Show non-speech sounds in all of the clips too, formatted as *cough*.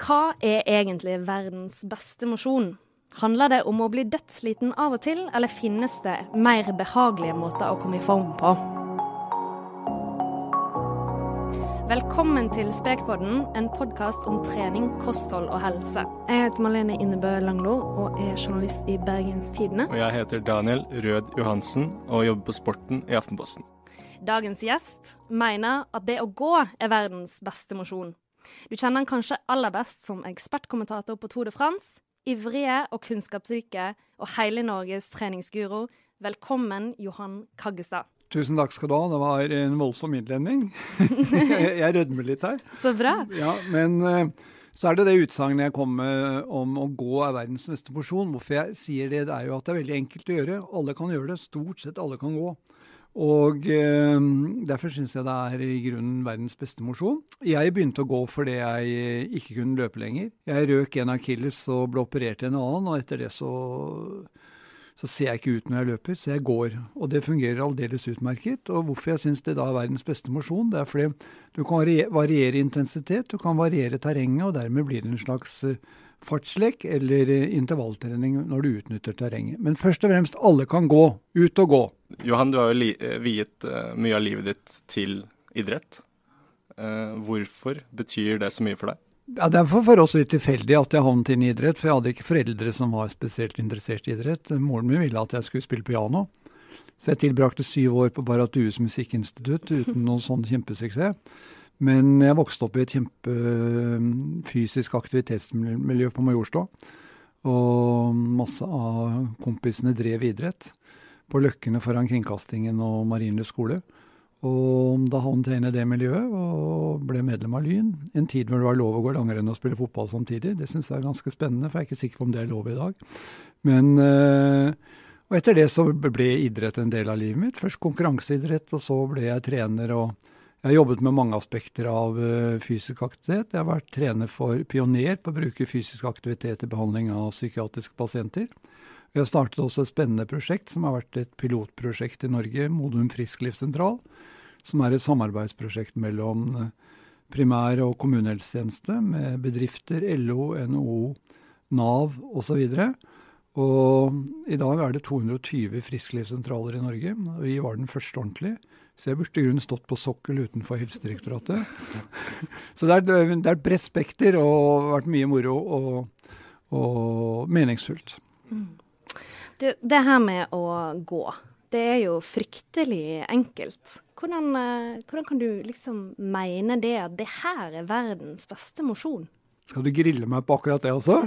Hva er egentlig verdens beste mosjon? Handler det om å bli dødssliten av og til, eller finnes det mer behagelige måter å komme i form på? Velkommen til Spekpodden, en podkast om trening, kosthold og helse. Jeg heter Malene Innebø Langlo og er journalist i Bergens Tidende. Og jeg heter Daniel Rød Johansen og jobber på Sporten i Aftenposten. Dagens gjest mener at det å gå er verdens beste mosjon. Du kjenner han kanskje aller best som ekspertkommentator på Tour de France, ivrige og kunnskapsrike og hele Norges treningsguro. Velkommen, Johan Kaggestad. Tusen takk skal du ha. Det var en voldsom innledning. *laughs* jeg, rødmer litt her. Så bra. Ja, Men uh, så er det det utsagnet jeg kom med om å gå er verdens beste porsjon. Hvorfor jeg sier det, det er jo at det er veldig enkelt å gjøre. Alle kan gjøre det. Stort sett alle kan gå. Og eh, derfor syns jeg det er i grunnen verdens beste mosjon. Jeg begynte å gå fordi jeg ikke kunne løpe lenger. Jeg røk en akilles og ble operert i en annen, og etter det så så ser jeg ikke ut når jeg løper, så jeg går. Og det fungerer aldeles utmerket. Og hvorfor jeg syns det da er verdens beste mosjon, det er fordi du kan variere intensitet, du kan variere terrenget, og dermed blir det en slags eh, fartslek eller eh, intervalltrening når du utnytter terrenget. Men først og fremst, alle kan gå. Ut og gå. Johan, du har jo eh, viet mye av livet ditt til idrett. Hvorfor betyr det så mye for deg? Ja, Det er for oss litt tilfeldig at jeg havnet inn i idrett, for jeg hadde ikke foreldre som var spesielt interessert i idrett. Moren min ville at jeg skulle spille piano, så jeg tilbrakte syv år på Baratues musikkinstitutt uten noen sånn kjempesuksess. Men jeg vokste opp i et kjempefysisk aktivitetsmiljø på Majorstua. Og masse av kompisene drev idrett på løkkene foran Kringkastingen og Marienlyst skole. Og da havnet jeg inn i det miljøet og ble medlem av Lyn. En tid hvor det var lov å gå langrenn og spille fotball samtidig. Det syns jeg er ganske spennende, for jeg er ikke sikker på om det er lov i dag. Men, eh, og etter det så ble idrett en del av livet mitt. Først konkurranseidrett, og så ble jeg trener. og jeg har jobbet med mange aspekter av eh, fysisk aktivitet. Jeg har vært trener for Pioner på å bruke fysisk aktivitet i behandling av psykiatriske pasienter. Vi har startet også et spennende prosjekt som har vært et pilotprosjekt i Norge, Modum Frisklivssentral, som er et samarbeidsprosjekt mellom eh, primær- og kommunehelsetjeneste med bedrifter, LO, NHO, Nav osv. Og, og i dag er det 220 frisklivssentraler i Norge. Vi var den første ordentlig. Så jeg burde i grunnen stått på sokkel utenfor Helsedirektoratet. *laughs* så det er, det er et bredt spekter og vært mye moro og, og meningsfullt. Mm. Du, det her med å gå, det er jo fryktelig enkelt. Hvordan, eh, hvordan kan du liksom mene det at det her er verdens beste mosjon? Skal du grille meg på akkurat det også?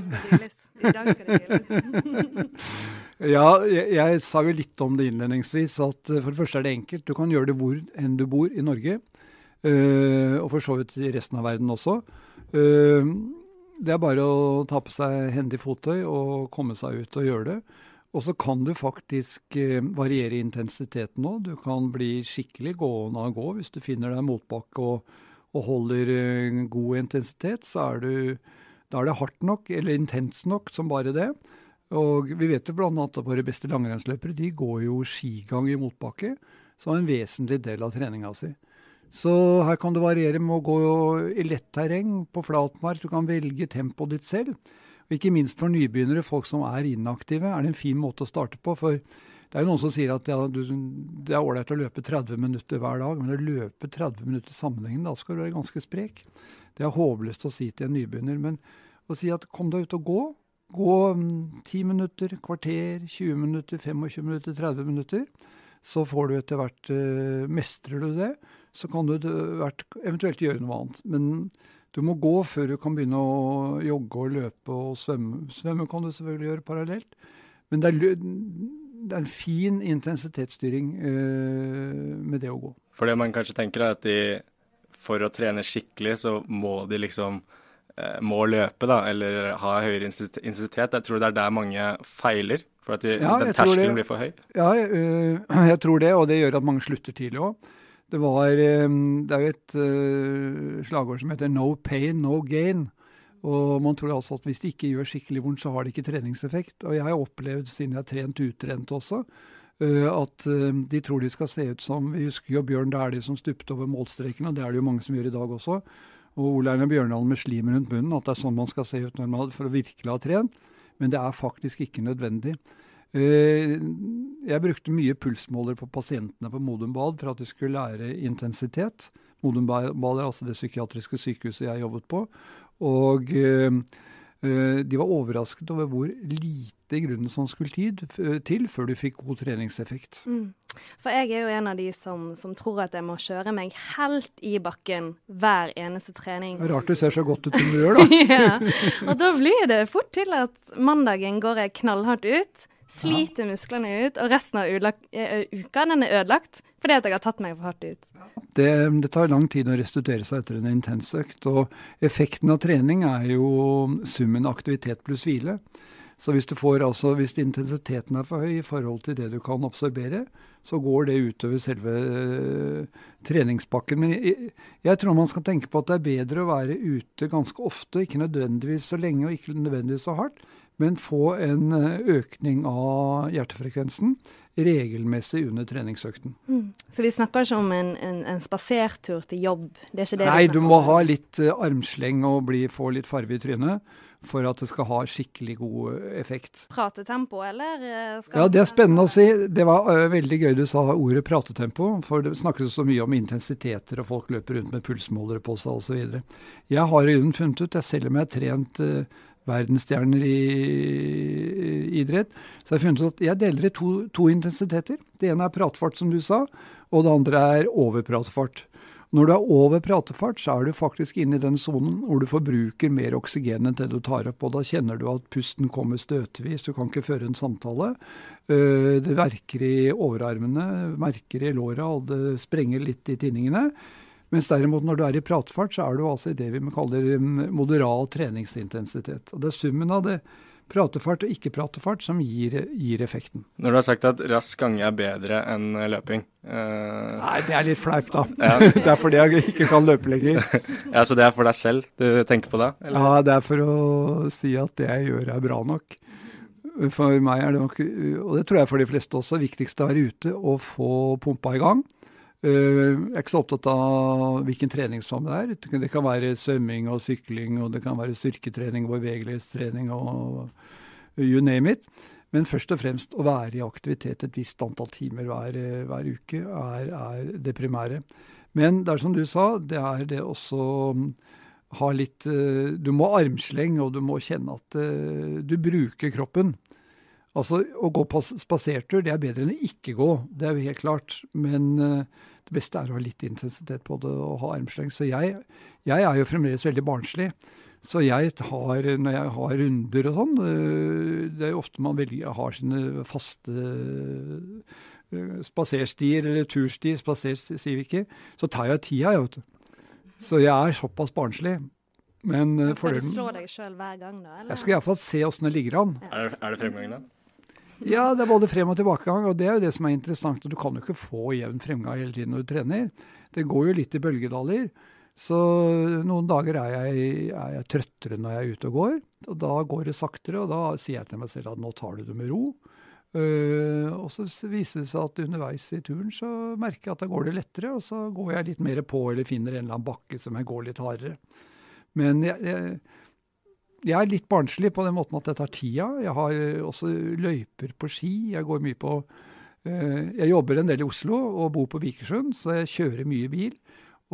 I dag skal det grilles. *laughs* ja, jeg, jeg, sa jo litt om det innledningsvis. At eh, for det første er det enkelt. Du kan gjøre det hvor enn du bor i Norge. Uh, og for så vidt i resten av verden også. Uh, det er bare å ta på seg hendig fottøy og komme seg ut og gjøre det. Og så kan du faktisk eh, variere intensiteten òg. Du kan bli skikkelig gående av gå hvis du finner deg motbakke og, og, holder eh, god intensitet. Så er du, da er det hardt nok, eller intenst nok, som bare det. Og vi vet jo bl.a. at våre beste langrennsløpere de går jo skigang i motbakke som en vesentlig del av treninga si. Så her kan du variere med å gå i lett terreng, på flatmark. Du kan velge tempoet ditt selv. Ikke minst for nybegynnere, folk som er inaktive, er det en fin måte å starte på. For det er jo noen som sier at ja, du, det er ålreit å løpe 30 minutter hver dag, men å løpe 30 minutter sammenhengende, da skal du være ganske sprek. Det er håpløst å si til en nybegynner. Men å si at kom deg ut og gå. Gå 10 mm, minutter, kvarter, 20 minutter, 25 minutter, 30 minutter. Så får du etter hvert uh, Mestrer du det, så kan du hvert, eventuelt gjøre noe annet. Men du må gå før du kan begynne å jogge og løpe og svømme. Svømme kan du selvfølgelig gjøre parallelt. Men det er, det er en fin intensitetsstyring uh, med det å gå. For det man kanskje tenker er at de, for å trene skikkelig, så må de liksom uh, må løpe, da, eller ha høyere intensitet. Jeg tror det er der mange feiler. For at de, ja, den terskelen blir for høy. Ja, uh, *clears throat* jeg tror det, og det gjør at mange slutter tidlig òg. Det, var, det er jo et uh, slagord som heter 'no pain, no gain'. Og man tror altså at hvis de ikke gjør skikkelig vondt, så har det ikke treningseffekt. Og jeg har opplevd, siden jeg har trent utrent også, uh, at de tror de skal se ut som Vi husker jo Bjørn Dæhlie som stupte over målstreken, og det er det jo mange som gjør i dag også. og Ole Einar Bjørndalen med slim rundt munnen, at det er sånn man skal se ut når man, for å virkelig ha trent. Men det er faktisk ikke nødvendig. Eh, jeg brukte mye pulsmåler på pasientene på Modum Bad for at de skulle lære intensitet. Modum Bad er altså det psykiatriske sykehuset jeg jobbet på. Og eh, Eh, de var overrasket over hvor lite grunnen som skulle tid til før du fikk god treningseffekt. Mm. For jeg er jo en av de som, som, tror at jeg må kjøre meg helt i bakken hver eneste trening. Rart du ser så godt ut som du gjør, da. *laughs* ja. Og da blir det fort til at mandagen går jeg knallhardt ut sliter musklene ut, og resten av eh, uka den er ødelagt fordi at jeg har tatt meg for hardt ut. Det, det, tar lang tid å restituere seg etter en intens økt. Og effekten av trening er jo summen aktivitet pluss hvile. Så hvis, får, altså, hvis intensiteten er for høy i forhold til det du kan absorbere, så går det utover selve uh, treningspakken. Men jeg, jeg, tror man skal tenke på at det er bedre å være ute ganske ofte, ikke nødvendigvis så lenge og ikke nødvendigvis så hardt, men få en eh, økning av hjertefrekvensen regelmessig under treningsøkten. Mm. Så vi snakker ikke om en, en, en spasertur til jobb? Det er ikke det Nei, du må om. ha litt uh, armsleng og bli, få litt farve i trynet for at det skal ha skikkelig god eh, effekt. Pratetempo, eller? ja, det er spennende å si. Det var uh, veldig gøy du sa ordet pratetempo, for det snakkes så mye om intensiteter, og folk løper rundt med pulsmålere på seg osv. Jeg har i grunnen funnet ut, jeg selv om jeg har trent uh, verdensstjerner i, idrett. Så jeg har funnet at jeg deler i to, to, intensiteter. Det ene er pratefart, som du sa, og det andre er overpratefart. Når du er over pratefart, så er du faktisk inne i den sonen hvor du forbruker mer oksygen enn det du tar opp. og Da kjenner du at pusten kommer støtevis, du kan ikke føre en samtale. Øh, det verker i overarmene, merker i låra, og det sprenger litt i tinningene. Mens derimot når du er i pratfart, så er du altså i det vi kaller moderat treningsintensitet. Og Det er summen av det pratefart og ikke-pratefart som gir, gir, effekten. Når du har sagt at rask gange er bedre enn løping uh... Nei, det er litt fleip da. Ja. *laughs* det er fordi jeg ikke kan løpe lenger. *laughs* ja, Så det er for deg selv du tenker på det? Eller? Ja, det er for å si at det jeg gjør er bra nok. For meg er det nok, og det tror jeg for de fleste også, viktigst å være ute og få pumpa i gang. Eh, jeg er ikke så opptatt av hvilken treningsform det er. Det kan være svømming og sykling, og det kan være styrketrening og bevegelighetstrening og you name it. Men først og fremst å være i aktivitet et visst antall timer hver, hver uke er, er, det primære. Men det er som du sa, det er det også mm, ha litt eh, Du må armsleng, og du må kjenne at eh, du bruker kroppen. Altså, Å gå spasertur det er bedre enn å ikke gå, det er jo helt klart. Men det beste er å ha litt intensitet på det og ha armsleng. Så jeg, jeg er jo fremdeles veldig barnslig. Så jeg tar, når jeg har runder og sånn øh, Det er jo ofte man velger, har sine faste øh, spaserstier eller turstier, spaserstier sier vi ikke, så tar jeg tida, jeg, vet du. Så jeg er såpass barnslig. Men, Men Skal du slå deg sjøl hver gang, da? Eller? Jeg skal iallfall se åssen det ligger an. Ja. Er, det, er det fremgang, da? Ja, det er både frem og tilbakegang, og det er jo det som er interessant. og Du kan jo ikke få jevn fremgang hele tiden når du trener. Det går jo litt i bølgedaler. Så noen dager er jeg, er jeg trøttere når jeg er ute og går. Og da går det saktere, og da sier jeg til meg selv at nå tar du det med ro. Uh, og så viser det seg at underveis i turen så merker jeg at da går det lettere, og så går jeg litt mer på eller finner en eller annen bakke som jeg går litt hardere. Men jeg, jeg jeg er litt barnslig på den måten at det tar tida. Jeg har eh, også løyper på ski. Jeg går mye på uh, Jeg jobber en del i Oslo og bor på Vikersund, så jeg kjører mye bil.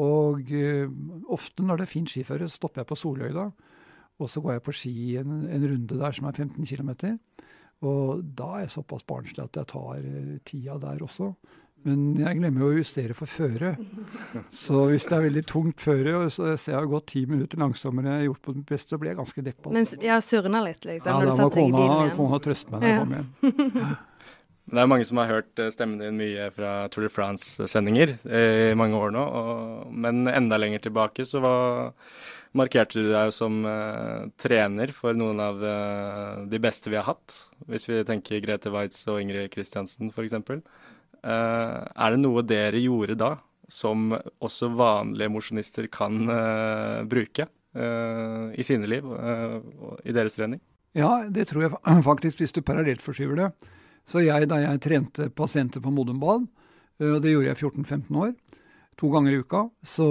Og uh, ofte når det er fint skiføre, stopper jeg på Soløyda. Og så går jeg på ski en, en runde der som er 15 km. Og da er jeg såpass barnslig at jeg tar tida der også. Men jeg glemmer jo å justere for føre. Så hvis det er veldig tungt føre, og så jeg har gått ti minutter langsommere enn jeg har gjort på det beste, så blir jeg ganske deppa. Men jeg surna litt, liksom? Ja, da må kona, kona trøste meg når jeg kommer hjem. Det er mange som har hørt eh, stemmen din mye fra Tour de France-sendinger eh, i mange år nå. Og, men enda lenger tilbake så var, markerte du deg som uh, trener for noen av de, de, beste vi har hatt. Hvis vi tenker Grete Waitz og Ingrid Kristiansen f.eks. Eh, er det noe dere gjorde da som også vanlige mosjonister kan uh, bruke uh, i sine liv og i deres trening? Ja, det tror jeg *clears throat* faktisk, hvis du parallelt forskyver det. Så jeg, da jeg trente pasienter på Modum Bad, og det gjorde jeg 14-15 år, to ganger i uka, så,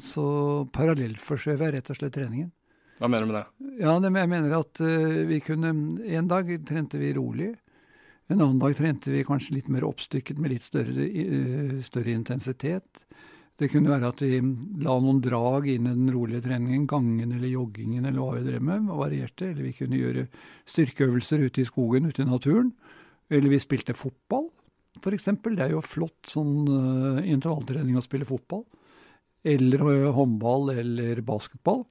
så parallellforskjøv jeg rett og slett treningen. Hva mener du med det? Ja, det, Jeg mener at vi kunne En dag trente vi rolig. En annen dag trente vi kanskje litt mer oppstykket med litt større, uh, større intensitet. Det kunne være at vi la noen drag inn i den rolige treningen, gangen eller joggingen eller hva vi drev med, varierte. Eller vi kunne gjøre styrkeøvelser ute i skogen, ute i naturen. Eller vi spilte fotball, f.eks. Det er jo flott sånn uh, intervalltrening å spille fotball. Eller uh, håndball eller basketball.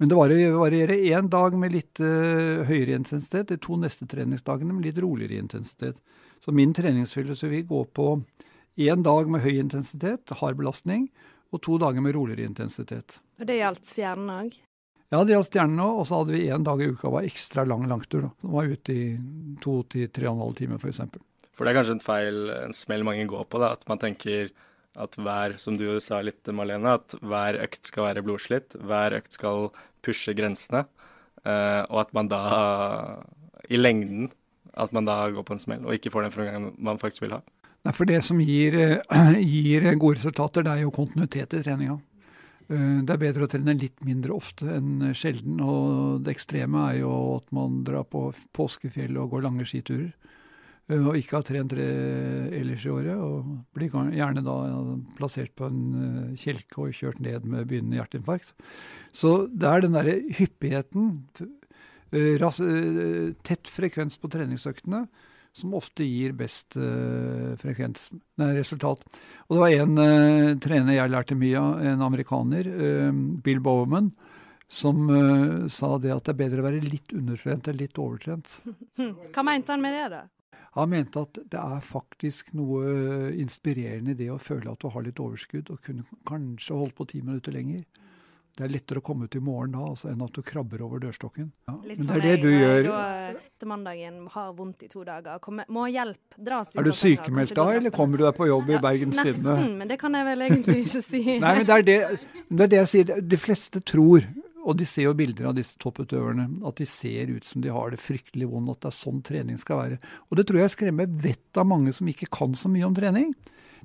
Men det varierer én dag med litt uh, høyere intensitet, de to neste treningsdagene med litt roligere intensitet. Så min treningsfilosofi går på én dag med høy intensitet, hard belastning, og to dager med roligere intensitet. Og det gjaldt stjernen òg? Ja, det gjaldt stjernen òg. Og så hadde vi én dag i uka var ekstra lang langtur. da. Som var ute i to til tre og en halv time, f.eks. For, for det er kanskje en feil, en smell mange går på, da, at man tenker at hver, som du sa litt, Malene, at hver økt skal være blodslitt. Hver økt skal pushe grensene. Uh, og at man da, i lengden, at man da går på en smell og ikke får den framgangen man faktisk vil ha. Nei, for det som gir, eh, gir, gode resultater, det er jo kontinuitet i treninga. Eh, det er bedre å trene litt mindre ofte enn sjelden. Og det ekstreme er jo at man drar på påskefjell og går lange skiturer. Eh, og ikke har trent ellers i året. Og blir gjerne da plassert på en kjelke og kjørt ned med begynnende hjerteinfarkt. Så det er den derre hyppigheten, tett frekvens på treningsøktene, som ofte gir best uh, frekvens, nei, resultat. Og det var en uh, trener jeg lærte mye av, en amerikaner, uh, Bill Bowman som sa det at det er bedre å være litt undertrent enn litt overtrent. *laughs* Hva mente han med det, da? Han mente at det er faktisk noe inspirerende i det å føle at du har litt overskudd, og kunne kanskje holdt på ti minutter lenger. Det er lettere å komme ut i morgen da altså, enn at du krabber over dørstokken. Ja. Litt som jeg det gjør. da etter mandagen har vondt i to dager. Kommer, må hjelp. Dras ut. Er du sykemeldt da, eller kommer du deg på jobb i Bergens Tidende? Nesten, men det kan jeg vel egentlig ikke si. Nei, men det er det, det er det jeg sier. De fleste tror, og de ser jo bilder av disse topputøverne, at de ser ut som de har det fryktelig vondt, at det er sånn trening skal være. Og det tror jeg skremmer vettet av mange som ikke kan så mye om trening.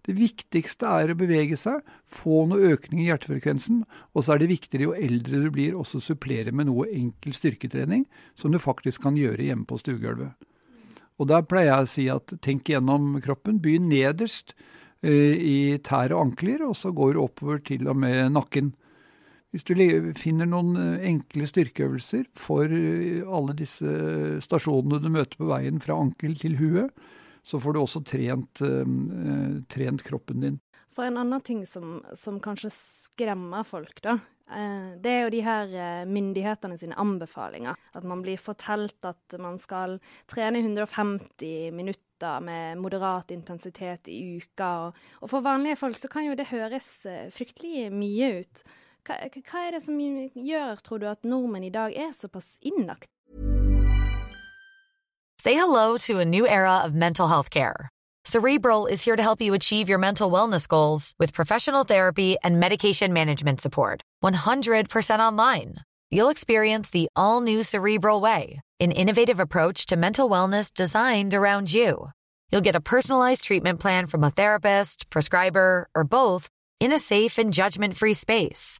Det viktigste er å bevege seg, få noe økning i hjertefrekvensen. Og så er det viktigere jo eldre du blir, også supplere med noe enkel styrketrening som du faktisk kan gjøre hjemme på stuegulvet. Og der pleier jeg å si at tenk gjennom kroppen. Begynn nederst eh, i tær og ankler, og så går du oppover til og med nakken. Hvis du finner noen eh, enkle styrkeøvelser for eh, alle disse stasjonene du møter på veien fra ankel til hue, så får du også trent, uh, trent kroppen din. For en annen ting som, som kanskje skremmer folk, da, det er jo de her myndighetene sine anbefalinger. At man blir fortalt at man skal trene 150 minutter med moderat intensitet i uka. Og for vanlige folk så kan jo det høres fryktelig mye ut. Hva, hva, er det som gjør, tror du, at nordmenn i dag er såpass? Say hello to a new era of mental health care. Cerebral is here to help you achieve your mental wellness goals with professional therapy and medication management support. 100% online. You'll experience the all new Cerebral Way, an innovative approach to mental wellness designed around you. You'll get a personalized treatment plan from a therapist, prescriber, or both in a safe and judgment free space.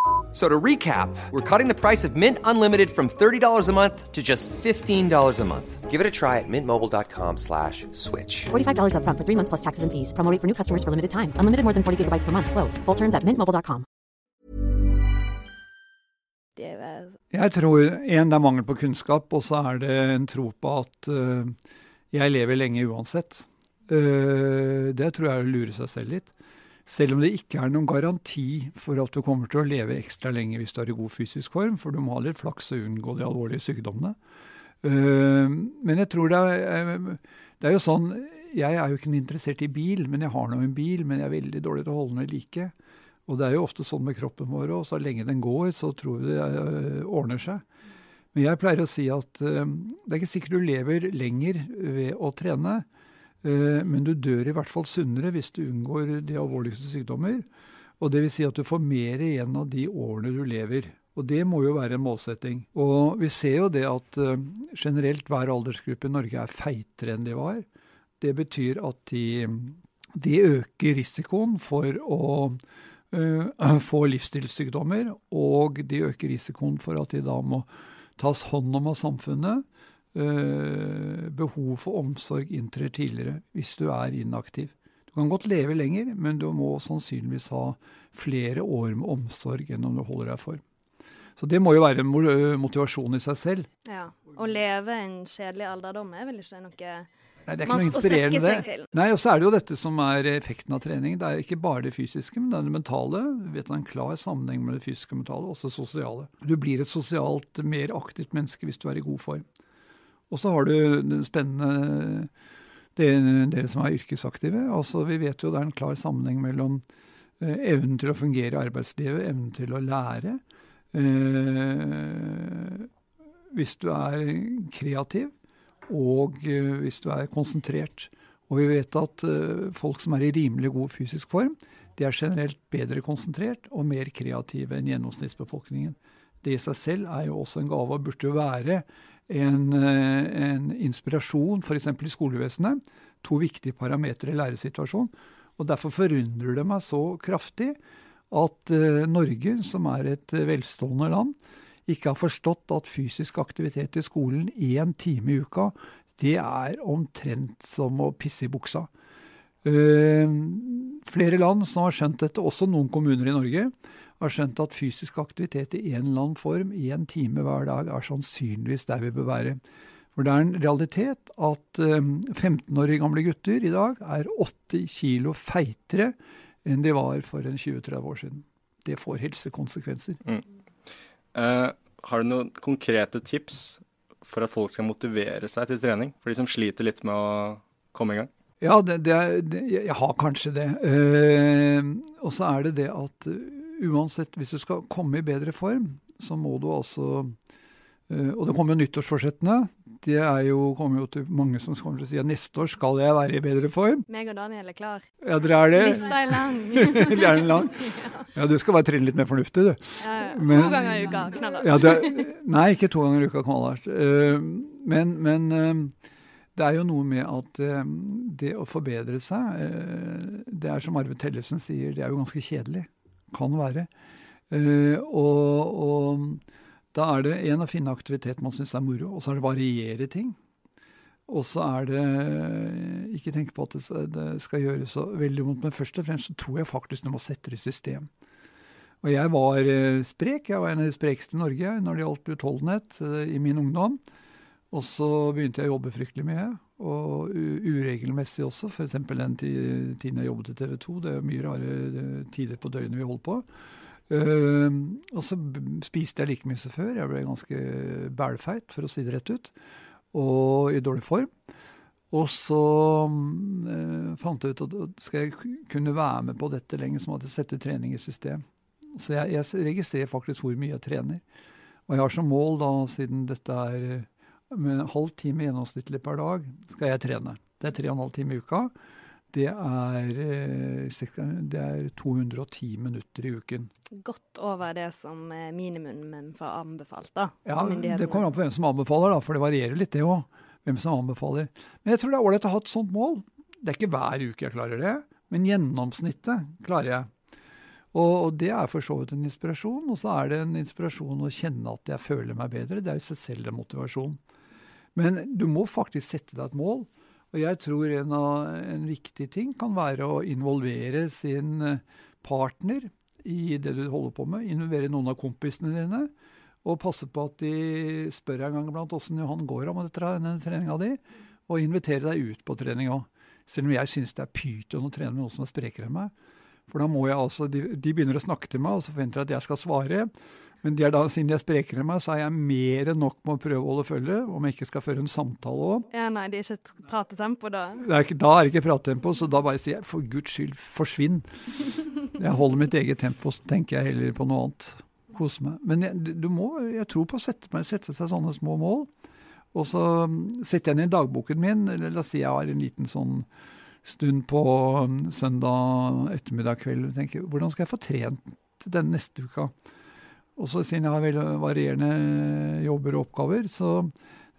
So to recap, we're cutting the price of Mint Unlimited from $30 a month to just $15 a month. Give it a try at mintmobile.com slash switch. $45 up front for three months plus taxes and fees. Promo for new customers for limited time. Unlimited more than 40 gigabytes per month. Slows. Full terms at mintmobile.com. Jeg tror en, det er mangel på kunnskap, og så er det en tro på at uh, jeg lever lenge uansett. Uh, det tror jeg er å lure seg selv litt. Selv om det ikke er noen garanti for at du kommer til å leve ekstra lenge hvis du er i god fysisk form, for du må ha litt flaks og unngå de alvorlige sykdommene. Uh, men jeg tror det er, det er jo sånn Jeg er jo ikke interessert i bil, men jeg har nå en bil, men jeg er veldig dårlig til å holde den ved like. Og det er jo ofte sånn med kroppen vår òg. Så lenge den går, så tror vi det uh, ordner seg. Men jeg pleier å si at uh, det er ikke sikkert du lever lenger ved å trene. Uh, men du dør i hvert fall sunnere hvis du unngår de alvorligste sykdommer. Og det vil si at du får mer igjen av de årene du lever. Og det må jo være en målsetting. Og vi ser jo det at generelt hver aldersgruppe i Norge er feitere enn de var. Det betyr at de, de øker risikoen for å uh, få livsstilssykdommer, og de øker risikoen for at de da må tas hånd om av samfunnet. Uh, behov for omsorg inntrer tidligere hvis du er inaktiv. Du kan godt leve lenger, men du må sannsynligvis ha flere år med omsorg enn om du holder deg for. Så det må jo være motivasjon i seg selv. Ja. Å leve en kjedelig alderdom er vel ikke noe Nei, det er ikke noe inspirerende det. Nei, Og så er det jo dette som er effekten av trening. Det er ikke bare det fysiske, men det er det mentale. Vi vet det er en klar sammenheng med det fysiske og mentale, også sosiale. Du blir et sosialt mer aktivt menneske hvis du er i god form. Og så har du det spennende dere som er yrkesaktive. Altså, Vi vet jo det er en klar sammenheng mellom eh, evnen til å fungere i arbeidslivet, evnen til å lære. Eh, hvis du er kreativ, og uh, hvis du er konsentrert. Og vi vet at folk som er i rimelig god fysisk form, de er generelt bedre konsentrert og mer kreative enn gjennomsnittsbefolkningen. Det i seg selv er jo også en gave og burde jo være en, uh, en inspirasjon f.eks. i skolevesenet. To viktige parametere i læresituasjonen. Og Derfor forundrer det meg så kraftig at Norge, som er et velstående land, ikke har forstått at fysisk aktivitet i skolen én time i uka, det er omtrent som å pisse i buksa. Uh, flere land som har skjønt dette, også noen kommuner i Norge, har skjønt at fysisk aktivitet i en eller annen form, i en time hver dag, er sannsynligvis der vi bør være. For det er en realitet at uh, 15 årige gamle gutter i dag er 80 kilo feitere enn de var for 20-30 år siden. Det får helsekonsekvenser. Mm. Uh, har du noen konkrete tips for at folk skal motivere seg til trening? For de som sliter litt med å komme i gang? Ja, det, det det, jeg har kanskje det. Uh, og så er det det at uansett, hvis du skal komme i bedre form, så må du altså uh, Og det kommer jo nyttårsforsettene det er jo, kommer jo til mange som kommer til å si at neste år skal jeg være i bedre form. Meg og Daniel er klar. Ja, dere er det? Lista er lang. *laughs* er lang? Ja, du skal bare trene litt mer fornuftig, du. Ja, ja. Men, to ganger i uka, knallhardt. Ja, nei, ikke to ganger i uka, knallhardt. Uh, men, men uh, det er jo noe med at det å forbedre seg, det er som Arve Tellefsen sier, det er jo ganske kjedelig. Kan være. og, og da er det en å finne aktivitet man syns er moro, og så er det variere ting. Og så er det Ikke tenke på at det skal gjøres så veldig vondt, men først og fremst så tror jeg faktisk du må sette det i system. Og jeg var eh, sprek. Jeg var en av de sprekeste i Norge når det gjaldt utholdenhet eh, i min ungdom. Og så begynte jeg å jobbe fryktelig mye, og uregelmessig også. F.eks. den tiden jeg jobbet i TV 2. Det er mye rare eh, tider på døgnet vi holdt på. Uh, og så spiste jeg like mye som før. Jeg ble ganske bælfeit, for å si det rett ut. Og i dårlig form. Og så uh, fant jeg ut at skal jeg kunne være med på dette lenger, så måtte jeg sette trening i system. Så jeg, jeg, registrerer faktisk hvor mye jeg trener. Og jeg har som mål, da, siden dette er med en halv time gjennomsnittlig per dag, skal jeg trene. Det er tre og en halv time i uka. Det er, det er 210 minutter i uken. Godt over det som minimumen får anbefalt, da? Ja, det kommer an på hvem som anbefaler, da, for det varierer litt, det òg. Hvem som anbefaler. Men jeg tror det er ålreit å ha et sånt mål. Det er ikke hver uke jeg klarer det, men gjennomsnittet klarer jeg. Og, det er for så vidt en inspirasjon. Og så er det en inspirasjon å kjenne at jeg føler meg bedre. Det er i seg selv en motivasjon. Men du må faktisk sette deg et mål. Og jeg tror en, en viktig ting kan være å involvere sin eh, partner i det du holder på med. Involvere noen av kompisene dine. Og passe på at de spør en gang iblant åssen Johan går om denne treninga di. Og invitere deg ut på trening òg. Selv om jeg syns det er pyton å trene med noen som er sprekere enn meg. For da må jeg altså, de, de, begynner å snakke til meg, og så forventer de at jeg skal svare. Men de er da, siden de er sprekere enn meg, så er jeg mer enn nok med å prøve å holde følge, om jeg ikke skal føre en samtale òg. Ja, nei, det er ikke pratetempo da? Er ikke, da er det ikke pratetempo, så da bare sier jeg for guds skyld, forsvinn. *laughs* Jeg holder mitt eget tempo, så tenker jeg heller på noe annet. Kose meg. Men jeg, du må, jeg tror på å sette, sette seg sånne små mål. Og så setter jeg den i dagboken min, eller la oss si jeg har en liten sånn stund på um, søndag ettermiddag kveld og tenker hvordan skal jeg få trent den neste uka? Og så siden jeg har veldig varierende jobber og oppgaver, så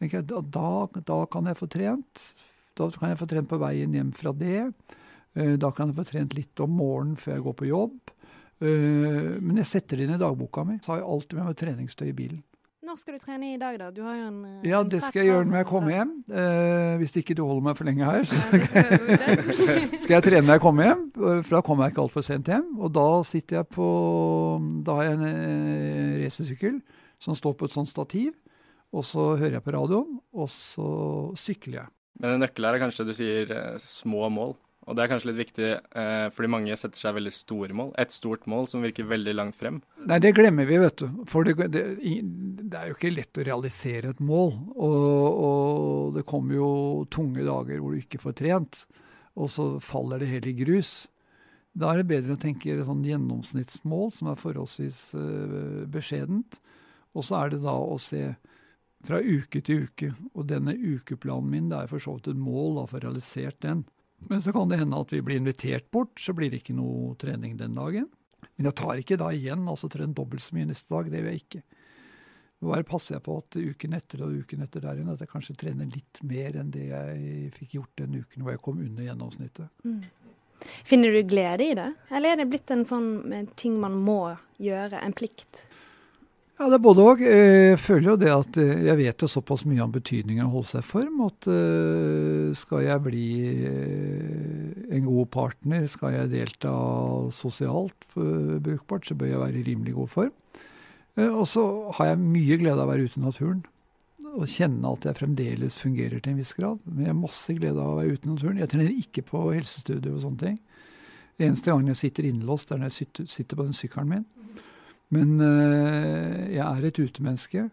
tenker jeg da, da kan jeg få trent. Da kan jeg få trent på veien hjem fra det. Eh, da kan jeg få trent litt om morgenen før jeg går på jobb. Eh, men jeg setter det inn i dagboka mi. Så har jeg alltid med meg treningstøy i bilen. Når skal du trene i dag, da? Du har jo en eh, Ja, det skal jeg gjøre når jeg kommer hjem. Eh, hvis ikke du holder meg for lenge her, så *laughs* skal jeg trene når jeg kommer hjem. For da kommer jeg ikke altfor sent hjem. Og da sitter jeg på Da har jeg en eh, racersykkel som står på et sånt stativ. Og så hører jeg på radioen, og så sykler jeg. Men en nøkkel her er kanskje du sier eh, små mål. Og det er kanskje litt viktig, eh, fordi mange setter seg veldig store mål. Et stort mål som virker veldig langt frem. Nei, det glemmer vi, vet du. For det, det, det er jo ikke lett å realisere et mål. Og, og, det kommer jo tunge dager hvor du ikke får trent, og så faller det helt i grus. Da er det bedre å tenke et sånn gjennomsnittsmål som er forholdsvis eh, beskjedent. Og så er det da å se fra uke til uke. Og denne ukeplanen min, det er for så vidt et mål da, for å realisert den. Men så kan det hende at vi blir invitert bort, så blir det ikke noe trening den dagen. Men jeg tar ikke da igjen, altså trener dobbelt så mye neste dag. Det gjør jeg ikke. Bare passer jeg på at uken etter og uken etter der igjen at jeg kanskje trener litt mer enn det jeg fikk gjort den uken hvor jeg kom under gjennomsnittet. Mm. Finner du glede i det, eller er det blitt en sånn ting man må gjøre, en plikt? Ja, det er både òg. Jeg føler jo det at eh, jeg vet jo såpass mye om betydningen av å holde seg i form at uh, skal jeg bli uh, en god partner, skal jeg delta sosialt brukbart, så bør jeg være i rimelig god form. og så har jeg mye glede av å være ute i naturen og kjenne at jeg fremdeles fungerer til en viss grad. Men jeg har masse glede av å være ute i naturen. Jeg trener ikke på helsestudio og sånne ting. Eneste gangen jeg sitter innlåst, er når jeg sitter på den sykkelen min. Men uh, jeg er et utemenneske,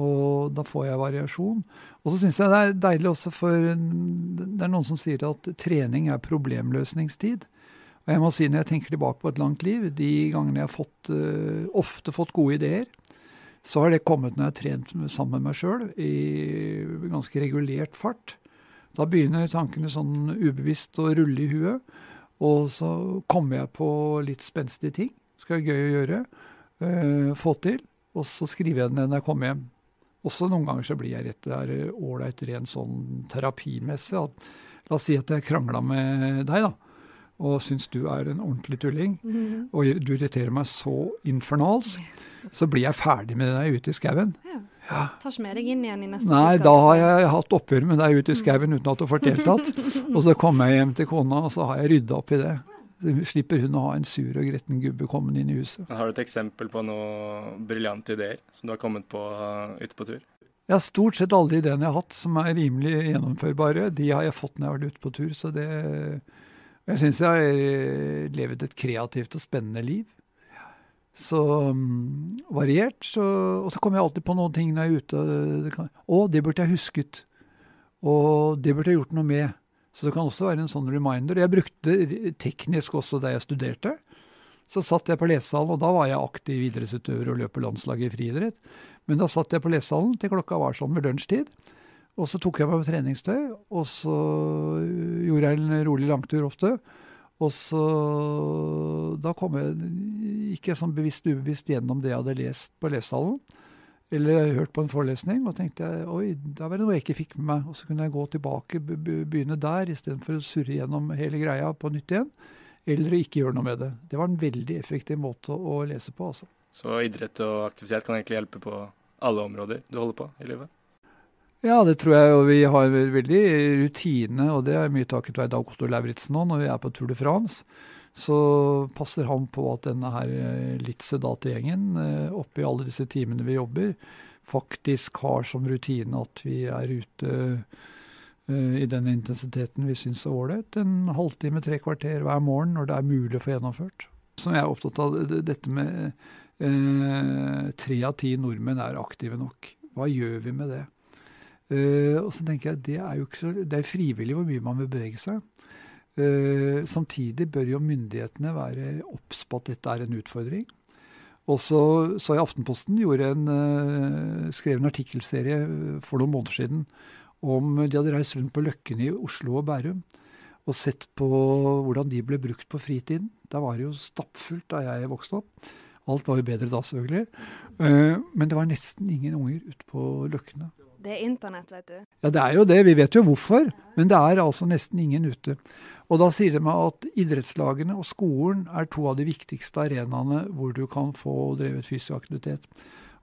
og da får jeg variasjon. Og så syns jeg det er deilig også, for det er noen som sier at trening er problemløsningstid. Og jeg må si når jeg tenker tilbake på et langt liv, de gangene jeg har fått, uh, ofte fått gode ideer, så har det kommet når jeg har trent sammen med meg sjøl i ganske regulert fart. Da begynner tankene sånn ubevisst å rulle i huet, og så kommer jeg på litt spenstige ting. Skal være gøy å gjøre uh, få til. Og så skriver jeg den når jeg kommer hjem. Også noen ganger så blir jeg rett der ålreit rent sånn terapimessig. At, la oss si at jeg krangla med deg, da. Og syns du er en ordentlig tulling, mm og du irriterer meg så infernalsk, så blir jeg ferdig med deg ute i skauen. Ja. Ja. Tar ikke med deg inn igjen i neste Nei, da har jeg hatt oppgjør med deg ute i skauen uten at du har fått deltatt. *laughs* og så kommer jeg hjem til kona, og så har jeg rydda opp i det slipper hun å ha en sur og gretten gubbe kommende inn i huset. Har du et eksempel på noen briljante ideer som du har kommet på uh, ute på tur? Ja, stort sett alle ideene jeg har hatt som er rimelig gjennomførbare, de har jeg fått når jeg har vært ute på tur. Så det Jeg syns jeg har levd et kreativt og spennende liv. Så um, variert. Så, og så kommer jeg alltid på noen ting når jeg er ute. Det kan, å, det burde jeg husket. Og det burde jeg gjort noe med. Så det kan også være en sånn reminder. Jeg brukte teknisk også da jeg studerte. Så satt jeg på lesesalen, og da var jeg aktiv idrettsutøver og løp på landslaget i friidrett. Men da satt jeg på lesesalen til klokka var sånn ved lunsjtid. Og så tok jeg meg på treningstøy, og så gjorde jeg en rolig langtur ofte. Og så Da kom jeg, ikke sånn bevisst ubevisst gjennom det jeg hadde lest på lesesalen. Eller hørt på en forelesning, og tenkte jeg oi, da var det noe jeg ikke fikk med meg. Og så kunne jeg gå tilbake, begynne der, istedenfor å surre gjennom hele greia på nytt igjen. Eller ikke gjøre noe med det. Det var en veldig effektiv måte å lese på. altså. Så idrett og aktivitet kan egentlig hjelpe på alle områder du holder på i livet? Ja, det tror jeg. Og vi har veldig rutine, og det er mye takket være Dag Otto Lauritzen nå, når vi er på Tour de France. Så passer han på at denne her eh, litt sedate gjengen, eh, oppi alle disse timene vi jobber, faktisk har som rutine at vi er ute uh, i den intensiteten vi syns er ålreit. En halvtime, tre kvarter hver morgen når det er mulig å få gjennomført. Som jeg er opptatt av dette med eh, tre av ti nordmenn er aktive nok. Hva gjør vi med det? Eh, og så tenker jeg Det er jo så, det er frivillig hvor mye man vil bevege seg. Uh, samtidig bør jo myndighetene være obs på at dette er en utfordring. Og så jeg Aftenposten en, uh, skrev en artikkelserie for noen måneder siden om de hadde reist rundt på Løkken i Oslo og Bærum og sett på hvordan de ble brukt på fritiden. Der var det jo stappfullt da jeg vokste opp. Alt var jo bedre da, selvfølgelig. Men det var nesten ingen unger ute på løkkene. Det er internett, vet du. Ja, det er jo det. Vi vet jo hvorfor. Men det er altså nesten ingen ute. Og da sier det meg at idrettslagene og skolen er to av de viktigste arenaene hvor du kan få drevet fysisk aktivitet.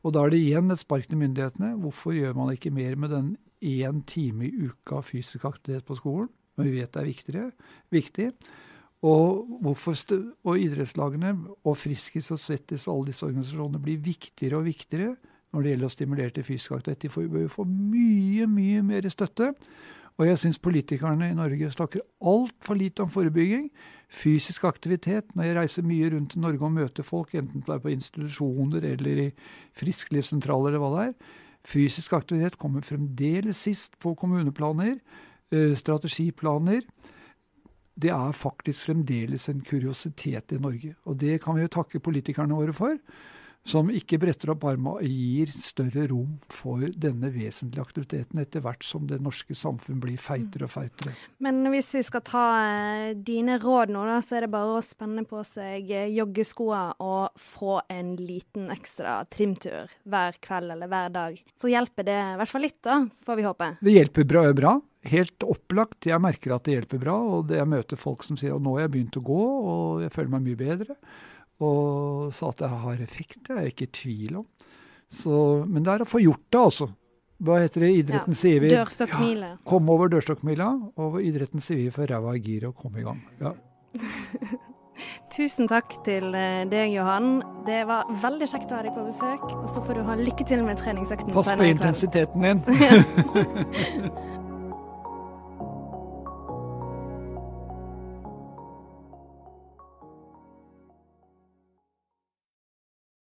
Og da er det igjen et spark til myndighetene. Hvorfor gjør man ikke mer med den én time i uka fysisk aktivitet på skolen? Men vi vet det er viktigere, viktig. Og, og idrettslagene og Friskis og Svettis og alle disse organisasjonene blir viktigere og viktigere når det gjelder å stimulere til fysisk aktivitet. De får, bør få mye, mye mer støtte. Og jeg syns politikerne i Norge snakker altfor lite om forebygging. Fysisk aktivitet. Når jeg reiser mye rundt i Norge og møter folk, enten det er på institusjoner eller i frisklivssentraler eller hva det er, fysisk aktivitet kommer fremdeles sist på kommuneplaner, eh, strategiplaner. Det er faktisk fremdeles en kuriositet i Norge. Og det kan vi jo takke politikerne våre for som ikke bretter opp armene og gir større rom for denne vesentlige aktiviteten etter hvert som det norske samfunn blir feitere og feitere. Men hvis vi skal ta eh, dine råd nå, da, så er det bare å spenne på seg eh, joggeskoa og få en liten ekstra trimtur hver kveld eller hver dag. Så hjelper det i hvert fall litt, da, får vi håpe. Det hjelper bra. bra. Helt opplagt. Jeg merker at det hjelper bra. Og jeg møter folk som sier at nå har jeg begynt å gå, og jeg føler meg mye bedre. Og sa at det har effekt, det er jeg ikke i tvil om. Så, men det er å få gjort det, altså. Hva heter det idretten ja, sier vi? Dørstokkmila. Ja, kom over dørstokkmila, og idretten sier vi for ræva i giret og komme i gang. Ja. *laughs* Tusen takk til eh, deg, Johan. Det var veldig kjekt å ha deg på besøk. Og så får du ha lykke til med treningsøkten. Pass på intensiteten din. *laughs* *laughs*